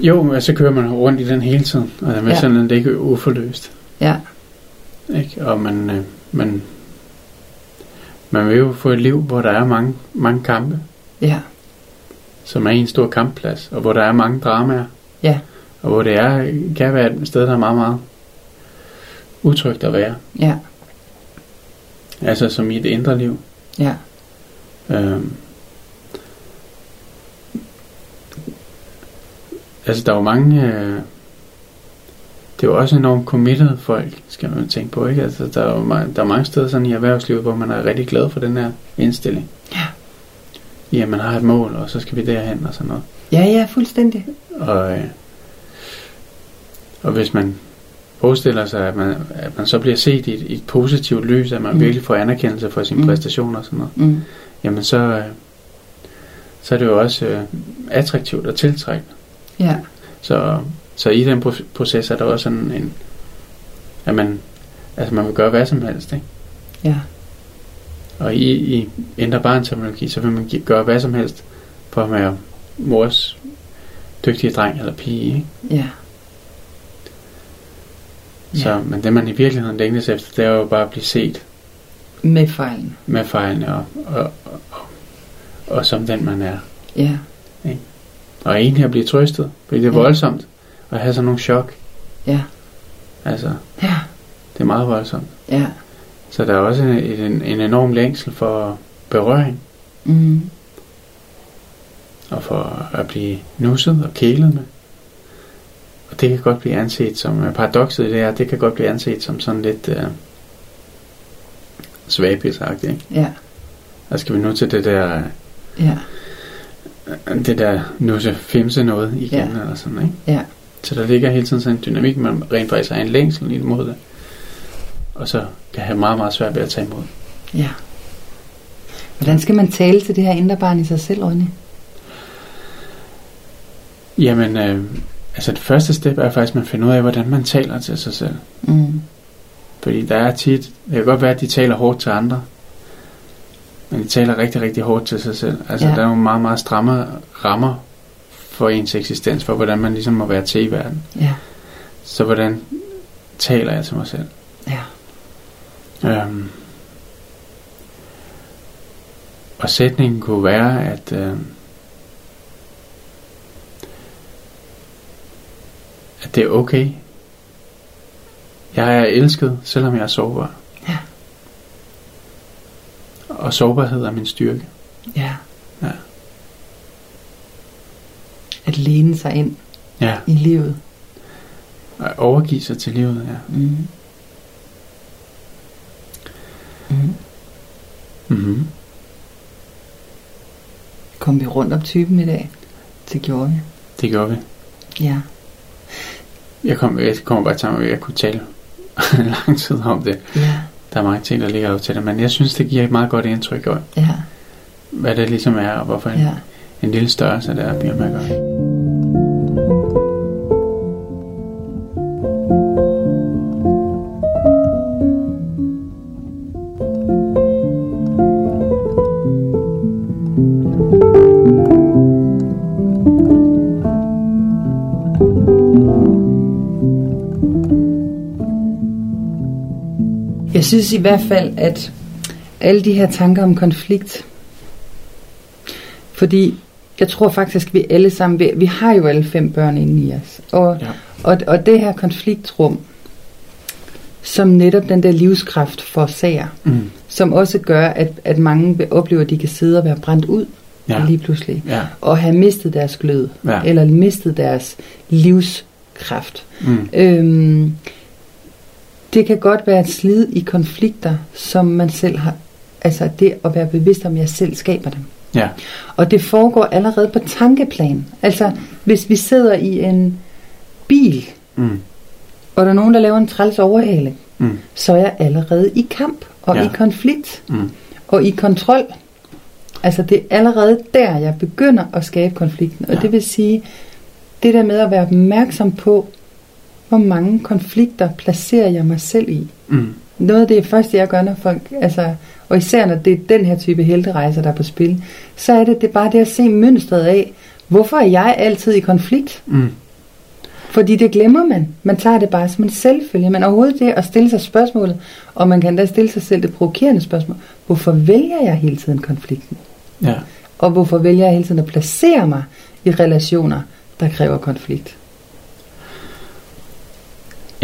Jo, men så kører man rundt i den hele tiden, og den vil Ja. sådan ligge uforløst. Ja, Ikke? Og man, øh, man, man vil jo få et liv, hvor der er mange, mange kampe, ja, som er en stor kampplads, og hvor der er mange dramaer, ja, og hvor det er, kan være et sted, der er meget, meget utrygt at være. ja, Altså som i et indre liv. ja, Øhm. Altså der er jo mange øh, Det er jo også enormt committed folk Skal man tænke på ikke altså, der, er jo mange, der er mange steder sådan i erhvervslivet Hvor man er rigtig glad for den her indstilling Ja. Ja man har et mål Og så skal vi derhen og sådan noget ja, ja, fuldstændig. Og, øh, og hvis man forestiller sig at man, at man så bliver set i et, i et positivt lys At man Mm. virkelig får anerkendelse for sine Mm. præstationer og sådan noget Mm. jamen så, så er det jo også øh, attraktivt og tiltrækkende. Ja, Så, så i den pro- proces er der også sådan en, at man, altså man vil gøre hvad som helst, ikke? ja, Og i, i indre barnterminologi, så vil man gøre hvad som helst for at være mors dygtige dreng eller pige, ikke? ja. Så, Ja. men det man i virkeligheden længes efter, det er jo bare at blive set Med fejlen. med fejlene og, og, og, og, og som den man er. Ja, Og egentlig at blive trøstet, fordi det er Ja. voldsomt at have sådan nogle chok. ja, Altså, ja, det er meget voldsomt. ja. Så der er også en, en, en enorm længsel for berøring, Mm. og for at blive nusset og kælet med. Og det kan godt blive anset som, øh, paradokset i det er, det kan godt blive anset som sådan lidt uh, svagpidsagtigt, ikke? Ja, Der skal vi nu til det der, ja, øh, det der nusse femse noget igen, Ja. eller sådan, ikke? ja, Så der ligger hele tiden sådan en dynamik, man rent faktisk har en længsel imod det. Og så kan have meget, meget svært ved at tage imod. ja. Hvordan skal man tale til det her indre barn i sig selv, Ronny? Jamen, øh, altså det første step er faktisk, at man finder ud af, hvordan man taler til sig selv. Mm. Fordi der er tit, det kan godt være, at de taler hårdt til andre, men de taler rigtig, rigtig hårdt til sig selv. Altså Ja. der er nogle meget, meget stramme rammer for ens eksistens, for hvordan man ligesom må være til i verden. Ja, Så hvordan taler jeg til mig selv? ja, Øhm. Og sætningen kunne være, at øh, at det er okay. Jeg er elsket, selvom jeg er sårbar. Ja. Og sårbarhed er min styrke. ja. Ja. At læne sig ind Ja. i livet. Og overgive sig til livet, ja. Mm. Mm. Mm-hmm. Kom vi rundt om typen i dag? Det gjorde vi. Det gør vi. Ja, Jeg, kom, jeg kommer bare til mig, at jeg kunne tale lang tid om det. ja, der er mange ting, der ligger op til det, men jeg synes, det giver et meget godt indtryk af, Ja, hvad det ligesom er, og hvorfor en, ja. en lille størrelse der er biomarker. Jeg synes i hvert fald, at alle de her tanker om konflikt, fordi jeg tror faktisk, vi alle sammen, vi, vi har jo alle fem børn inde i os, og, Ja. og, og det her konfliktrum, som netop den der livskraft forsager, Mm. som også gør, at, at mange vil opleve, at de kan sidde og være brændt ud ja. lige pludselig, Ja. og have mistet deres glød, Ja. eller mistet deres livskraft. Mm. Øhm, det kan godt være et slid i konflikter, som man selv har, altså det at være bevidst om, at jeg selv skaber dem. Ja. Og det foregår allerede på tankeplan. Altså, hvis vi sidder i en bil, Mm. og der er nogen, der laver en træls overhaling, Mm. så er jeg allerede i kamp, og Ja. i konflikt, Mm. og i kontrol. Altså, det er allerede der, jeg begynder at skabe konflikten. Og ja. det vil sige, det der med at være opmærksom på, hvor mange konflikter placerer jeg mig selv i. Mm. Noget af det første, jeg gør, når folk, altså, og især når det er den her type helterejser, der er på spil, så er det, det er bare det at se mønstret af, hvorfor er jeg altid i konflikt? Mm. Fordi det glemmer man. Man tager det bare som en selvfølge. Men overhovedet det at stille sig spørgsmålet, og man kan da stille sig selv det provokerende spørgsmål, hvorfor vælger jeg hele tiden konflikten? Ja. Og hvorfor vælger jeg hele tiden at placere mig i relationer, der kræver konflikt?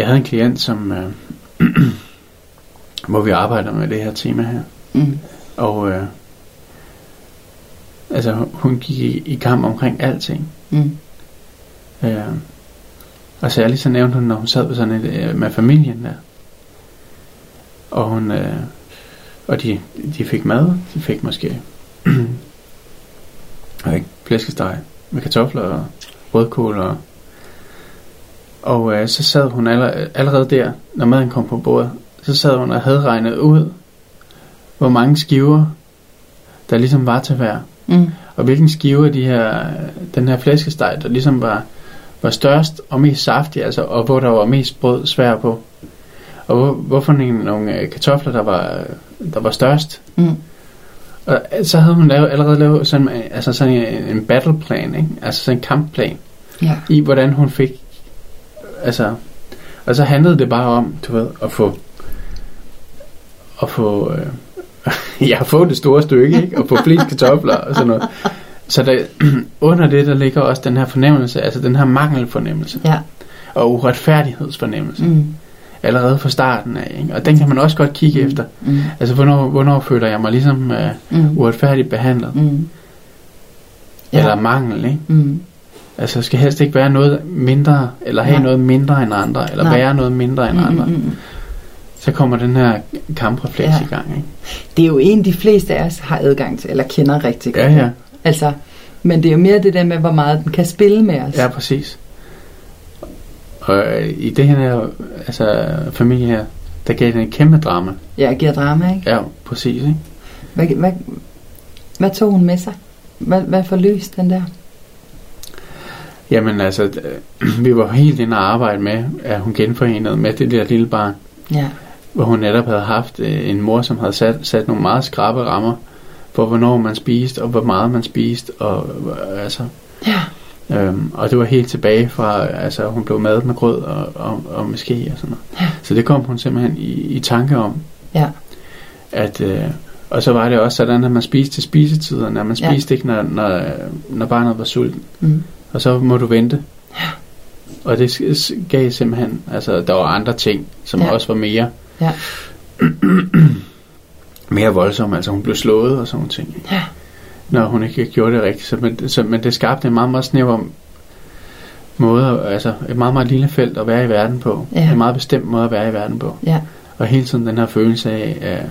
Jeg havde en klient, som, øh, hvor vi arbejder med det her tema her. Mm. Og øh, altså, hun gik i, i kamp omkring alting. Mm. Øh, og særligt så nævnte hun, når hun sad sådan et, øh, med familien der. Og hun, øh, og de, de fik mad. De fik måske, jeg ikke, flæskesteg med kartofler og rødkål og og øh, så sad hun aller, allerede der, når maden kom på bordet, så sad hun og havde regnet ud, hvor mange skiver, der ligesom var til hver. Mm. Og hvilken skive af de her, den her flæskesteg, der ligesom var, var størst og mest saftig, altså, og hvor der var mest brød svær på. Og hvor, hvorfor nogle, nogle øh, kartofler, der var, der var størst. Mm. Og øh, så havde hun lavet, allerede lavet sådan, altså sådan en, en battle plan, ikke? altså sådan en kampplan, Ja. i hvordan hun fik, altså, og så handlede det bare om, du ved, at få, at få, øh, ja, få det store stykke, ikke? og få flest kartofler og sådan noget. Så der, under det, der ligger også den her fornemmelse, altså den her mangelfornemmelse Ja. og uretfærdighedsfornemmelse, Mm. allerede fra starten af. Ikke? Og den kan man også godt kigge Mm. efter. Mm. Altså, hvornår, hvornår føler jeg mig ligesom øh, Mm. uretfærdigt behandlet? Mm. Ja. Eller mangel, ikke? Mm. Altså, skal helst ikke være noget mindre, eller have Nej. noget mindre end andre, eller Nej. være noget mindre end Mm, andre. mm, mm. Så kommer den her kamprefleks Ja. i gang, ikke? Det er jo en, de fleste af os har adgang til, eller kender rigtig godt. Ja, ja. Altså, men det er jo mere det der med, hvor meget den kan spille med os. Ja, præcis. Og øh, i det her, altså familie her, der gav det en kæmpe drama. Ja, giver drama, ikke? Ja, præcis, ikke? Hvad, hvad, hvad tog hun med sig? Hvad, hvad forløste den der? Jamen altså, vi var helt inde og arbejde med, at hun genforenede med det der lille barn, Ja. hvor hun netop havde haft øh, en mor, som havde sat, sat nogle meget skrabe rammer for, hvornår man spiste, og hvor meget man spiste, og øh, altså, Ja. Øhm, og det var helt tilbage fra, altså hun blev mad med grød og, og, og med ske og sådan noget. Ja. Så det kom hun simpelthen i, i tanke om, Ja. at, øh, og så var det også sådan, at man spiste til spisetiderne, at man Ja. spiste ikke, når, når, når barnet var sulten. Mm. Og så må du vente. Og det gav simpelthen, altså der var andre ting, som Ja. ja. også var mere, Ja. mere voldsomme, altså hun blev slået og sådan nogle ting. ikke? Ja. Når hun ikke gjorde det rigtigt. Så, men, så, men det skabte en meget, meget snæver måde, altså et meget, meget lille felt at være i verden på. Ja. En meget bestemt måde at være i verden på. Ja. Og hele tiden den her følelse af, at,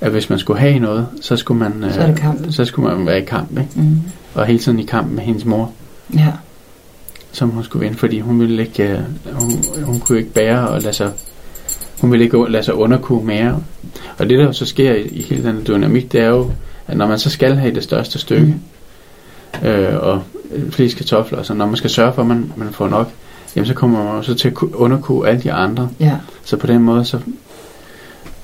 at hvis man skulle have noget, så skulle man, Så øh, kamp. så skulle man være i kamp. Ikke? Mm. Og hele tiden i kamp med hendes mor, Ja. som hun skulle vinde, fordi hun ville ikke, øh, hun, hun kunne ikke bære og lade sig hun vil ikke lade sig underkue mere. Og det der så sker i, i hele den dynamik, det er jo, at når man så skal have det største stykke, mm. øh, og flest kartofler, så når man skal sørge for, at man, man får nok, jamen så kommer man jo så til at ku- underkue alle de andre. Ja. Så på den måde, så,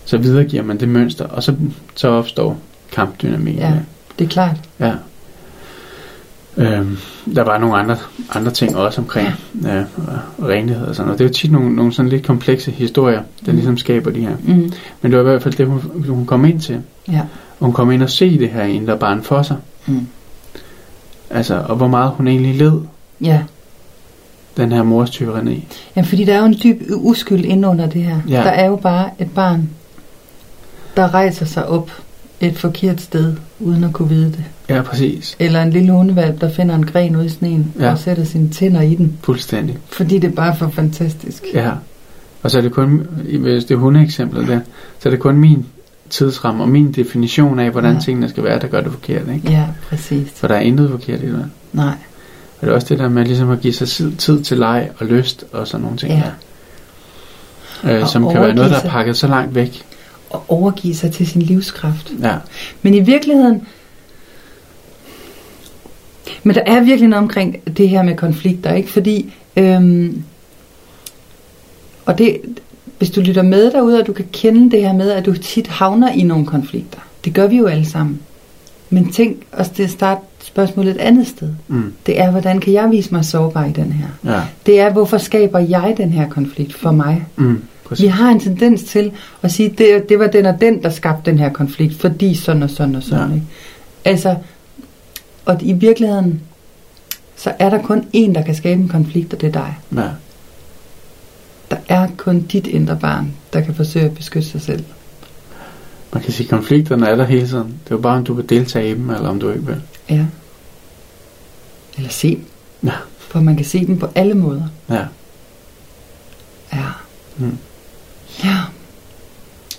så videregiver man det mønster, og så, så opstår kampdynamik. Ja. Det er klart. Ja. Øhm, der var nogle andre, andre ting også omkring øh, renlighed og sådan noget. Det er jo tit nogle, nogle sådan lidt komplekse historier, der Mm. ligesom skaber de her. Mm. Men det var i hvert fald det, hun, hun kom ind til. Ja. Og hun kom ind og se det her indre barn for sig. Mm. Altså, og hvor meget hun egentlig led, Ja. den her mors tyranni. ja, fordi der er jo en dyb uskyld inde under det her. Ja. Der er jo bare et barn, der rejser sig op et forkert sted, uden at kunne vide det. Ja, præcis. Eller en lille hundevalp, der finder en gren ude i sneen Ja. og sætter sine tænder i den. Fuldstændig. Fordi det er bare for fantastisk. Ja. Og så er det kun, hvis det er hundeeksemplet der, så er det kun min tidsramme og min definition af, hvordan Ja. tingene skal være, der gør det forkert. Ikke? Ja, præcis. For der er intet forkert i det. Nej. Og det er også det der med ligesom at give sig tid, til leg og lyst og sådan nogle ting Ja. der. Øh, Og som kan være noget, der er pakket så langt væk. Og overgive sig til sin livskraft. Ja, Men i virkeligheden... Men der er virkelig noget omkring det her med konflikter, ikke? Fordi... Øhm, og det, hvis du lytter med derude, og du kan kende det her med, at du tit havner i nogle konflikter. Det gør vi jo alle sammen. Men tænk også det at starte spørgsmålet et andet sted. mm, Det er, hvordan kan jeg vise mig sårbar i den her? ja, Det er, hvorfor skaber jeg den her konflikt for mig? mm, Vi har en tendens til at sige, det, det var den og den, der skabte den her konflikt, fordi sådan og sådan og sådan. Ja. Ikke? Altså, og i virkeligheden, så er der kun én, der kan skabe en konflikt, og det er dig. Ja, Der er kun dit indre barn, der kan forsøge at beskytte sig selv. man kan sige, at konflikterne er der hele tiden. Det er jo bare, om du vil deltage i dem, eller om du ikke vil. Ja. Eller se. Ja. For man kan se dem på alle måder. Ja, Ja. mm. Ja.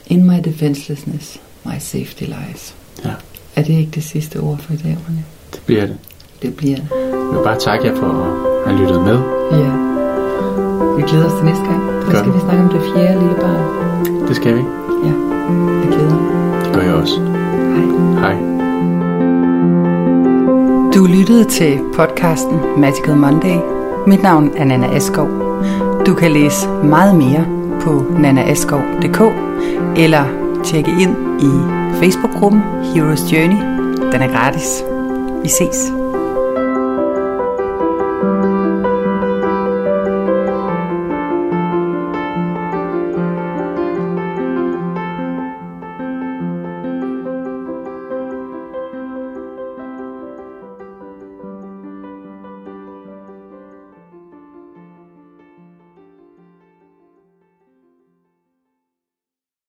In my defenselessness, my safety lies. Ja. Er det ikke det sidste ord for i dag, Ronja? Det bliver det. Det bliver det. Jeg vil bare takke jer for at have lyttet med. Ja. Vi glæder os til næste gang. Der Gør skal vi. vi snakke om det fjerde lille barn. Det skal vi. Ja. Jeg glæder mig. Det gør jeg også. Hej. Hej. Du lyttede til podcasten Magical Monday. Mit navn er Nana Askov. Du kan læse meget mere på nanaaskov.dk eller tjekke ind i Facebook-gruppen Heroes Journey. Den er gratis. Vi ses.